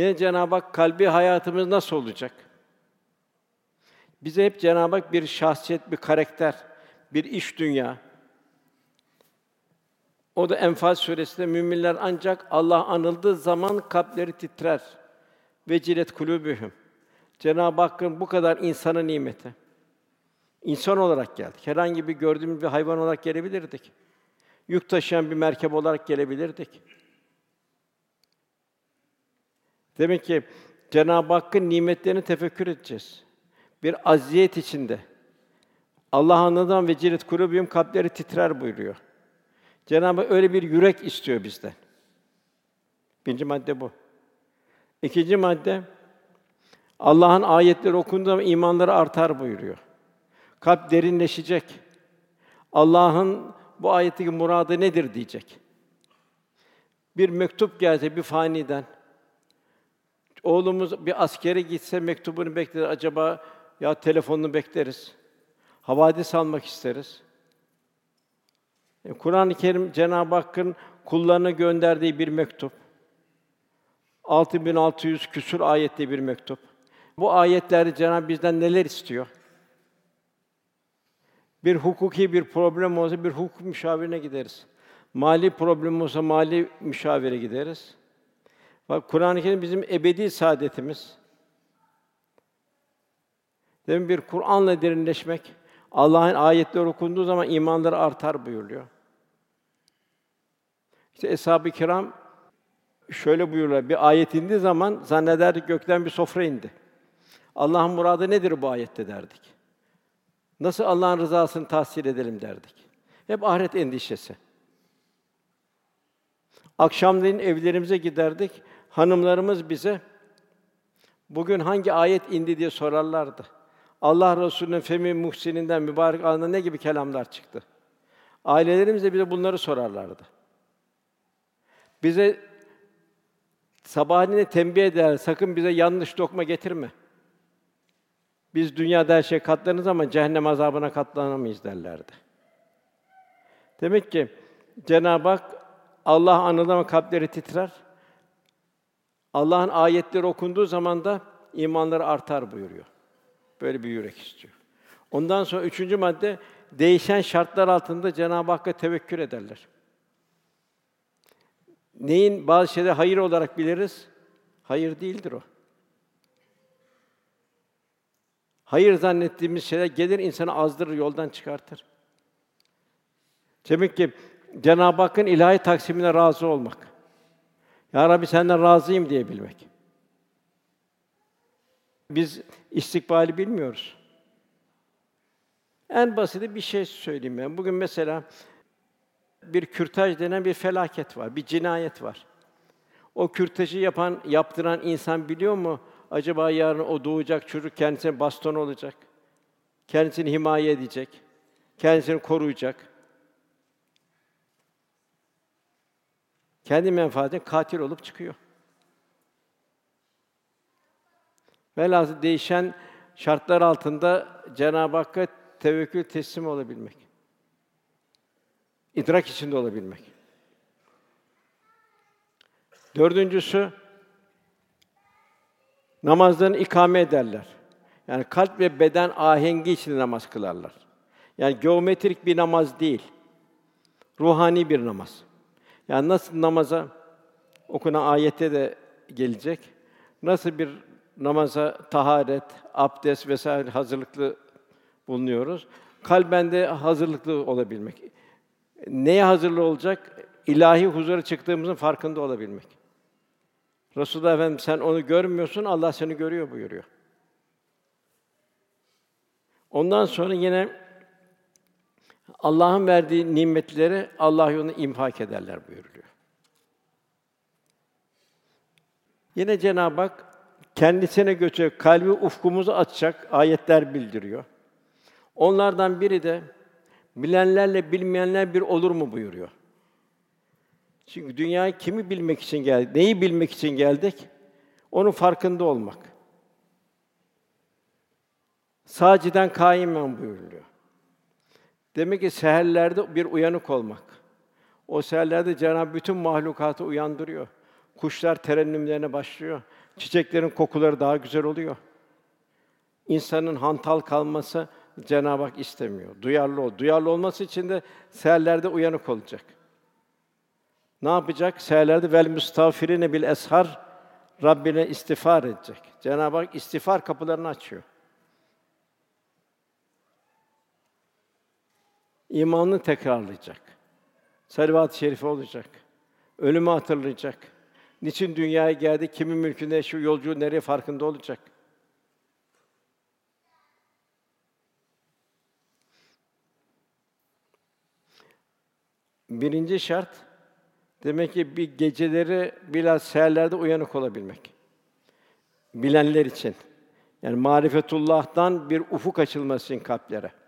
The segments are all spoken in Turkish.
Yine Cenab-ı Hak kalbi hayatımız nasıl olacak? Bize hep Cenab-ı Hak bir şahsiyet, bir karakter, bir iş dünya. O da Enfal suresinde müminler ancak Allah anıldığı zaman kalpleri titrer. Ve cilet kulubühüm. Cenab-ı Hakk'ın bu kadar insana nimeti. İnsan olarak geldik. Herhangi bir gördüğümüz bir hayvan olarak gelebilirdik. Yük taşıyan bir merkep olarak gelebilirdik. Demek ki Cenab-ı Hakk'ın nimetlerini tefekkür edeceğiz. Bir aziyet içinde. Allah anladan ve cirit kulubiyum kalpleri titrer buyuruyor. Cenab-ı Hak öyle bir yürek istiyor bizden. Birinci madde bu. İkinci madde Allah'ın ayetleri okunduğu zaman imanları artar buyuruyor. Kalp derinleşecek. Allah'ın bu ayetteki muradı nedir diyecek. Bir mektup gelse bir faniden, oğlumuz bir askere gitse mektubunu bekler. Acaba ya telefonunu bekleriz. Havadis almak isteriz. E, Kur'an-ı Kerim Cenab-ı Hakk'ın kullarına gönderdiği bir mektup. 6600 küsur ayetli bir mektup. Bu ayetlerde Cenab-ı bizden neler istiyor? Bir hukuki bir problem olsa bir hukuk müşavirine gideriz. Mali problem olsa mali müşavire gideriz. Bak Kur'an-ı Kerim bizim ebedi saadetimiz. Demin bir Kur'an'la derinleşmek, Allah'ın ayetleri okunduğu zaman imanları artar buyuruyor. İşte eshab-ı kiram şöyle buyurlar. Bir ayet indiği zaman zannederdik gökten bir sofra indi. Allah'ın muradı nedir bu ayette derdik. Nasıl Allah'ın rızasını tahsil edelim derdik. Hep ahiret endişesi. Akşamleyin evlerimize giderdik. Hanımlarımız bize bugün hangi ayet indi diye sorarlardı. Allah Resulü'nün femi muhsininden mübarek anında ne gibi kelamlar çıktı? Ailelerimiz de bize bunları sorarlardı. Bize sabahleyin tembih eder, sakın bize yanlış dokma getirme. Biz dünyada her şey katlanırız ama cehennem azabına katlanamayız derlerdi. Demek ki Cenab-ı Hak Allah anılama kalpleri titrer. Allah'ın ayetleri okunduğu zaman da imanları artar buyuruyor. Böyle bir yürek istiyor. Ondan sonra üçüncü madde değişen şartlar altında Cenab-ı Hakk'a tevekkül ederler. Neyin bazı şeyleri hayır olarak biliriz? Hayır değildir o. Hayır zannettiğimiz şeyler gelir insanı azdırır, yoldan çıkartır. Demek ki Cenab-ı Hakk'ın ilahi taksimine razı olmak. Ya Rabbi senden razıyım diyebilmek. Biz istikbali bilmiyoruz. En basiti bir şey söyleyeyim ben. Bugün mesela bir kürtaj denen bir felaket var, bir cinayet var. O kürtajı yapan, yaptıran insan biliyor mu? Acaba yarın o doğacak çocuk kendisine baston olacak. Kendisini himaye edecek. Kendisini koruyacak. Kendi menfaatine katil olup çıkıyor. Velhâsıl değişen şartlar altında Cenab-ı Hakk'a tevekkül teslim olabilmek. İdrak içinde olabilmek. Dördüncüsü, namazlarını ikame ederler. Yani kalp ve beden ahengi içinde namaz kılarlar. Yani geometrik bir namaz değil, ruhani bir namaz. Yani nasıl namaza okunan ayette de gelecek. Nasıl bir namaza taharet, abdest vesaire hazırlıklı bulunuyoruz. Kalben de hazırlıklı olabilmek. Neye hazırlı olacak? İlahi huzura çıktığımızın farkında olabilmek. Resulullah Efendimiz sen onu görmüyorsun, Allah seni görüyor buyuruyor. Ondan sonra yine Allah'ın verdiği nimetleri Allah yolunda infak ederler buyuruluyor. Yine Cenab-ı Hak kendisine götürecek, kalbi ufkumuzu açacak ayetler bildiriyor. Onlardan biri de bilenlerle bilmeyenler bir olur mu buyuruyor. Çünkü dünyaya kimi bilmek için geldik, neyi bilmek için geldik? Onun farkında olmak. Saciden kaimen buyuruluyor. Demek ki seherlerde bir uyanık olmak. O seherlerde Cenab-ı bütün mahlukatı uyandırıyor. Kuşlar terennümlerine başlıyor. Çiçeklerin kokuları daha güzel oluyor. İnsanın hantal kalması Cenab-ı Hak istemiyor. Duyarlı ol. Duyarlı olması için de seherlerde uyanık olacak. Ne yapacak? Seherlerde vel müstağfirine bil eshar Rabbine istiğfar edecek. Cenab-ı Hak istiğfar kapılarını açıyor. İmanını tekrarlayacak. Salavat-ı şerife olacak. Ölümü hatırlayacak. Niçin dünyaya geldi, kimin mülkünde şu yolcu nereye farkında olacak. Birinci şart demek ki bir geceleri biraz seherlerde uyanık olabilmek. Bilenler için. Yani marifetullah'tan bir ufuk açılması için kalplere.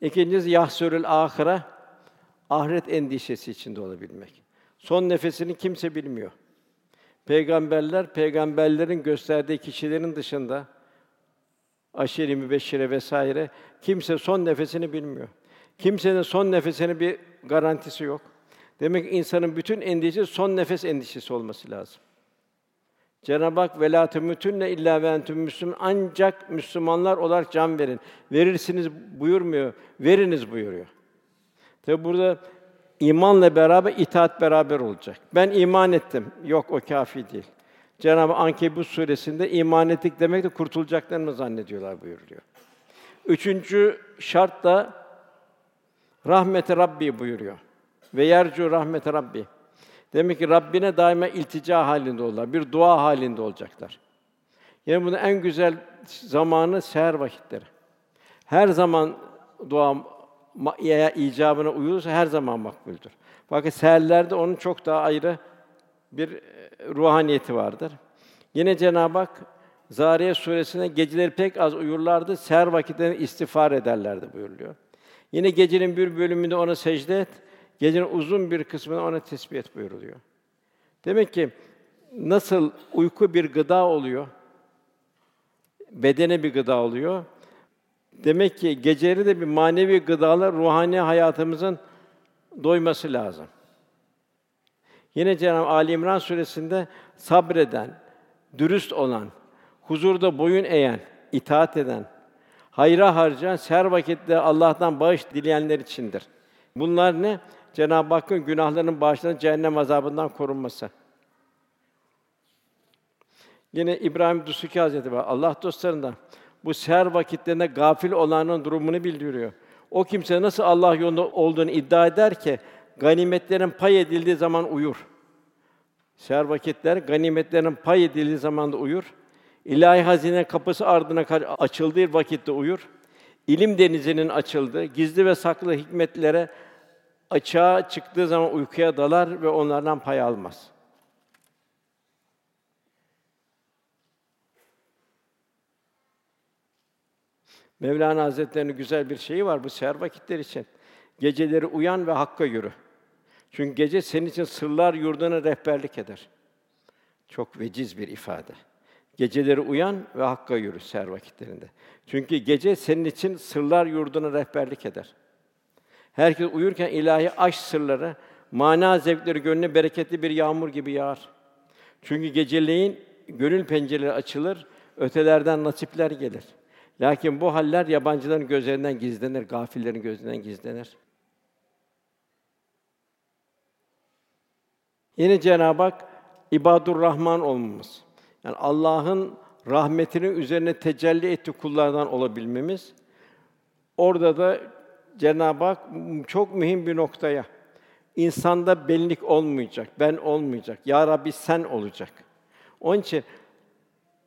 İkincisi yahsürül ahire ahiret endişesi içinde olabilmek. Son nefesini kimse bilmiyor. Peygamberler, peygamberlerin gösterdiği kişilerin dışında aşiri mübeşşire vesaire kimse son nefesini bilmiyor. Kimsenin son nefesinin bir garantisi yok. Demek ki insanın bütün endişesi son nefes endişesi olması lazım. Cenab-ı Hak velâ temûtunne illâ ve entüm müslüm ancak Müslümanlar olarak can verin. Verirsiniz buyurmuyor, veriniz buyuruyor. Tabi burada imanla beraber itaat beraber olacak. Ben iman ettim. Yok o kafi değil. Cenab-ı Ankebut suresinde iman ettik demek de kurtulacaklarını zannediyorlar buyuruyor. Üçüncü şart da rahmet Rabbi buyuruyor. Ve yercu rahmet Rabbi. Demek ki Rabbine daima iltica halinde olurlar. Bir dua halinde olacaklar. Yani bunun en güzel zamanı seher vakitleri. Her zaman dua ya icabına uyulursa her zaman makbuldür. Fakat seherlerde onun çok daha ayrı bir e, ruhaniyeti vardır. Yine Cenab-ı Hak Zariye suresinde geceleri pek az uyurlardı, seher vakitlerinde istiğfar ederlerdi buyuruluyor. Yine gecenin bir bölümünde ona secde et, gecenin uzun bir kısmında ona tesbih et buyuruluyor. Demek ki nasıl uyku bir gıda oluyor, bedene bir gıda oluyor. Demek ki geceleri de bir manevi gıdalar ruhani hayatımızın doyması lazım. Yine Cenab-ı Ali İmran suresinde sabreden, dürüst olan, huzurda boyun eğen, itaat eden, hayra harcayan, ser vakitte Allah'tan bağış dileyenler içindir. Bunlar ne? Cenab-ı Hakk'ın günahlarının bağışlanıp cehennem azabından korunması. Yine İbrahim Dusuki Hazretleri var. Allah dostlarından bu seher vakitlerinde gafil olanın durumunu bildiriyor. O kimse nasıl Allah yolunda olduğunu iddia eder ki ganimetlerin pay edildiği zaman uyur. Seher vakitler ganimetlerin pay edildiği zaman da uyur. İlahi hazine kapısı ardına açıldığı vakitte uyur. İlim denizinin açıldığı, gizli ve saklı hikmetlere açığa çıktığı zaman uykuya dalar ve onlardan pay almaz. Mevlana Hazretleri'nin güzel bir şeyi var bu seher vakitler için. Geceleri uyan ve hakka yürü. Çünkü gece senin için sırlar yurduna rehberlik eder. Çok veciz bir ifade. Geceleri uyan ve hakka yürü seher vakitlerinde. Çünkü gece senin için sırlar yurduna rehberlik eder. Herkes uyurken ilahi aşk sırları, mana zevkleri gönlüne bereketli bir yağmur gibi yağar. Çünkü geceleyin gönül pencereleri açılır, ötelerden nasipler gelir. Lakin bu haller yabancıların gözlerinden gizlenir, gafillerin gözünden gizlenir. Yine Cenab-ı Hak ibadur Rahman olmamız. Yani Allah'ın rahmetinin üzerine tecelli ettiği kullardan olabilmemiz. Orada da Cenab-ı Hak çok mühim bir noktaya insanda benlik olmayacak, ben olmayacak. Ya Rabbi sen olacak. Onun için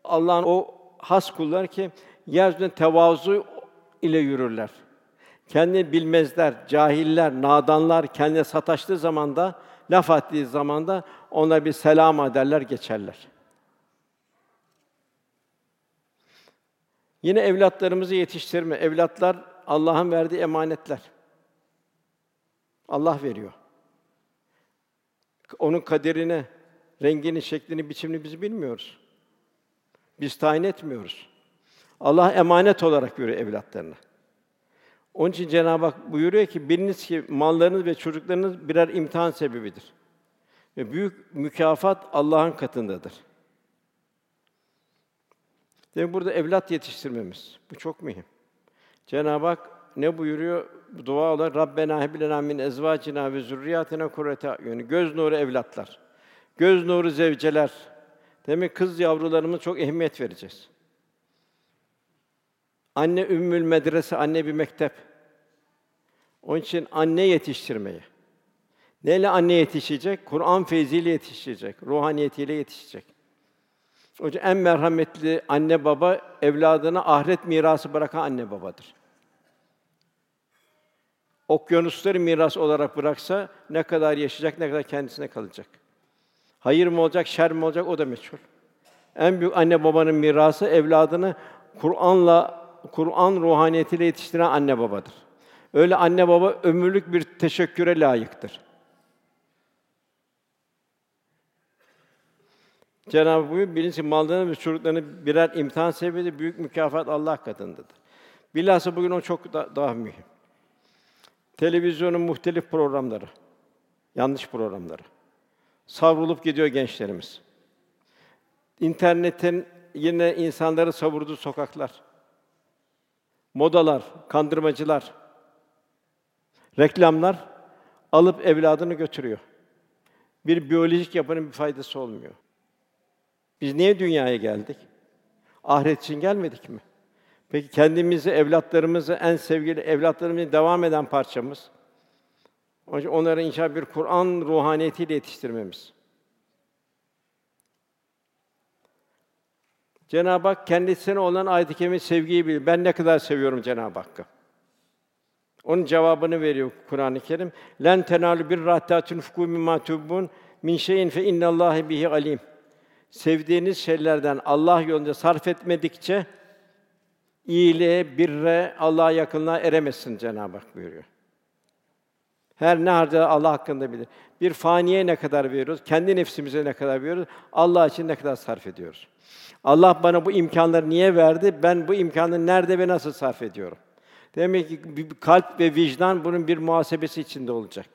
Allah'ın o has kullar ki yeryüzünde tevazu ile yürürler. Kendi bilmezler, cahiller, nadanlar kendine sataştığı zamanda, laf ettiği zamanda ona bir selam ederler, geçerler. Yine evlatlarımızı yetiştirme. Evlatlar Allah'ın verdiği emanetler. Allah veriyor. Onun kaderini, rengini, şeklini, biçimini biz bilmiyoruz. Biz tayin etmiyoruz. Allah emanet olarak görüyor evlatlarını. Onun için Cenab-ı Hak buyuruyor ki biliniz ki mallarınız ve çocuklarınız birer imtihan sebebidir. Ve büyük mükafat Allah'ın katındadır. Demek burada evlat yetiştirmemiz. Bu çok mühim. Cenab-ı Hak ne buyuruyor? Bu dua olarak Rabbena heb lena min ezvacina ve zurriyatina kurrete a'yun. Göz nuru evlatlar. Göz nuru zevceler. Demek kız yavrularımız çok ehemmiyet vereceğiz. Anne ümmül medrese, anne bir mektep. Onun için anne yetiştirmeyi. Neyle anne yetişecek? Kur'an feyziyle yetişecek, ruhaniyetiyle yetişecek. Yüzden en merhametli anne baba evladına ahiret mirası bırakan anne babadır. Okyanusları miras olarak bıraksa ne kadar yaşayacak, ne kadar kendisine kalacak. Hayır mı olacak, şer mi olacak o da meçhul. En büyük anne babanın mirası evladını Kur'an'la Kur'an ruhaniyetiyle yetiştiren anne babadır. Öyle anne baba ömürlük bir teşekküre layıktır. Cenab-ı Hak buyuruyor, birincisi mallarını ve çocuklarını birer imtihan sebebi büyük mükafat Allah katındadır. Bilhassa bugün o çok da, daha mühim. Televizyonun muhtelif programları, yanlış programları. Savrulup gidiyor gençlerimiz. İnternetin yine insanları savurduğu sokaklar. Modalar, kandırmacılar, reklamlar alıp evladını götürüyor. Bir biyolojik yapının bir faydası olmuyor. Biz niye dünyaya geldik? Ahiret için gelmedik mi? Peki kendimizi, evlatlarımızı, en sevgili evlatlarımızı devam eden parçamız. Onları inşallah bir Kur'an ruhaniyetiyle yetiştirmemiz. Cenab-ı Hak kendisine olan ayet-i sevgiyi bilir. Ben ne kadar seviyorum Cenab-ı Hakk'ı. Onun cevabını veriyor Kur'an-ı Kerim. Len tenalu bir hatta tunfiku mimma tubbun min şeyin fe innallahi bihi alim. Sevdiğiniz şeylerden Allah yolunda sarf etmedikçe iyiliğe, birre, Allah'a yakınlığa eremezsin Cenab-ı Hak buyuruyor. Her ne harca Allah hakkında bilir. Bir faniye ne kadar veriyoruz, kendi nefsimize ne kadar veriyoruz, Allah için ne kadar sarf ediyoruz. Allah bana bu imkanları niye verdi? Ben bu imkanı nerede ve nasıl sarf ediyorum? Demek ki kalp ve vicdan bunun bir muhasebesi içinde olacak.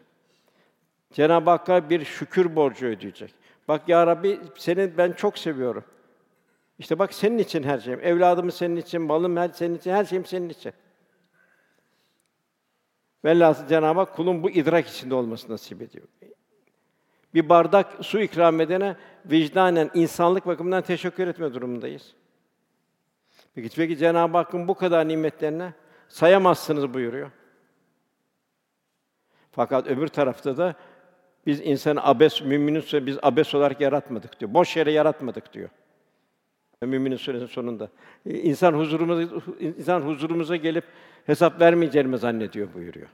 Cenab-ı Hakk'a bir şükür borcu ödeyecek. Bak ya Rabbi seni ben çok seviyorum. İşte bak senin için her şeyim. Evladımı senin için, malım her senin için, her şeyim senin için. Velhâsıl Cenab-ı Hak kulun bu idrak içinde olması nasip ediyor. Bir bardak su ikram edene vicdanen, insanlık bakımından teşekkür etme durumundayız. Peki, peki Cenab-ı Hakk'ın bu kadar nimetlerine sayamazsınız buyuruyor. Fakat öbür tarafta da biz insanı abes, müminin biz abes olarak yaratmadık diyor. Boş yere yaratmadık diyor. Müminin suresinin sonunda. İnsan huzurumuza, insan huzurumuza gelip hesap vermeyeceğimi zannediyor buyuruyor.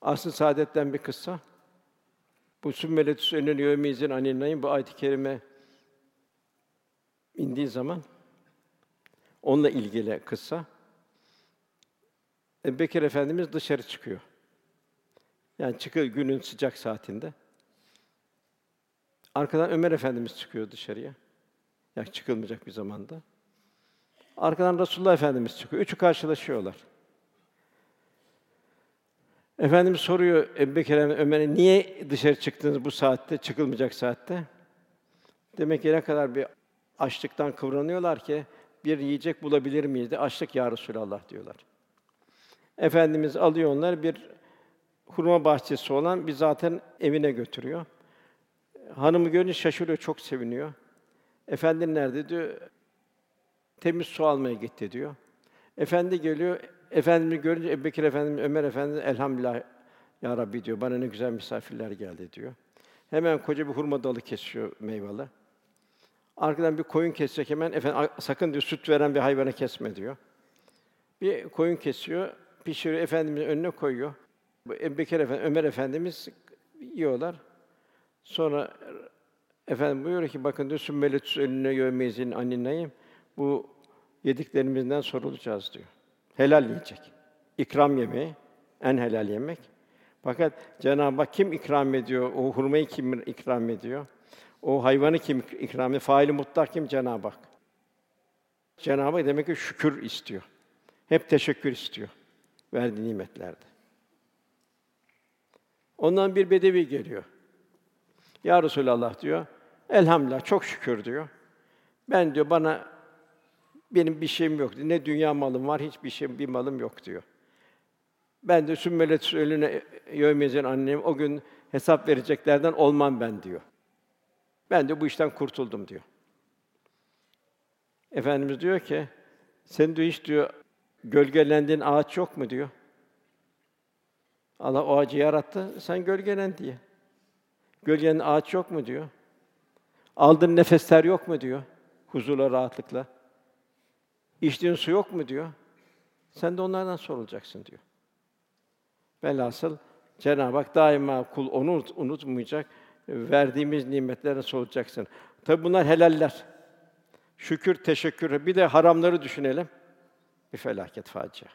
Asıl saadetten bir kıssa. Bu sümmeletüs önün yevmizin aninayın bu ayet-i kerime indiği zaman onunla ilgili kıssa. Ebu Bekir Efendimiz dışarı çıkıyor. Yani çıkıyor günün sıcak saatinde. Arkadan Ömer Efendimiz çıkıyor dışarıya. Ya çıkılmayacak bir zamanda. Arkadan Resulullah Efendimiz çıkıyor. Üçü karşılaşıyorlar. Efendimiz soruyor Ebu Bekir Ömer'e niye dışarı çıktınız bu saatte, çıkılmayacak saatte? Demek ki ne kadar bir açlıktan kıvranıyorlar ki bir yiyecek bulabilir miyiz de açlık ya Resulallah diyorlar. Efendimiz alıyor onları bir hurma bahçesi olan bir zaten evine götürüyor. Hanımı görünce şaşırıyor, çok seviniyor. Efendin nerede diyor. Temiz su almaya gitti diyor. Efendi geliyor. Efendimi görünce Ebubekir Efendimiz, Ömer Efendimiz elhamdülillah ya Rabbi diyor. Bana ne güzel misafirler geldi diyor. Hemen koca bir hurma dalı kesiyor meyveli. Arkadan bir koyun kesecek hemen efendim sakın diyor süt veren bir hayvanı kesme diyor. Bir koyun kesiyor, pişiriyor, Efendimizin önüne koyuyor. Bu Ebubekir Efendi, Ömer Efendimiz yiyorlar. Sonra efendim buyuruyor ki bakın diyor sümmeletüs önüne yövmezin aninayım. Bu yediklerimizden sorulacağız diyor. Helal yiyecek. İkram yemeği, en helal yemek. Fakat Cenab-ı Hak kim ikram ediyor? O hurmayı kim ikram ediyor? O hayvanı kim ikram ediyor? Faili mutlak kim? Cenab-ı Hak. Cenab-ı Hak demek ki şükür istiyor. Hep teşekkür istiyor verdiği nimetlerde. Ondan bir bedevi geliyor. Ya Resulallah diyor. Elhamdülillah çok şükür diyor. Ben diyor bana benim bir şeyim yok. diyor. Ne dünya malım var, hiçbir şeyim, bir malım yok diyor. Ben de sümmelet ölüne yövmeyeceğin annem o gün hesap vereceklerden olmam ben diyor. Ben de bu işten kurtuldum diyor. Efendimiz diyor ki, sen diyor hiç diyor gölgelendiğin ağaç yok mu diyor. Allah o ağacı yarattı, sen gölgelen diye. Gölgenin ağaç yok mu diyor. Aldığın nefesler yok mu diyor. Huzurla, rahatlıkla. İçtiğin su yok mu diyor. Sen de onlardan sorulacaksın diyor. Velhasıl Cenab-ı Hak daima kul onu unut- unutmayacak. Verdiğimiz nimetlerden sorulacaksın. Tabi bunlar helaller. Şükür, teşekkür. Bir de haramları düşünelim. Vi føler ikke et fadje.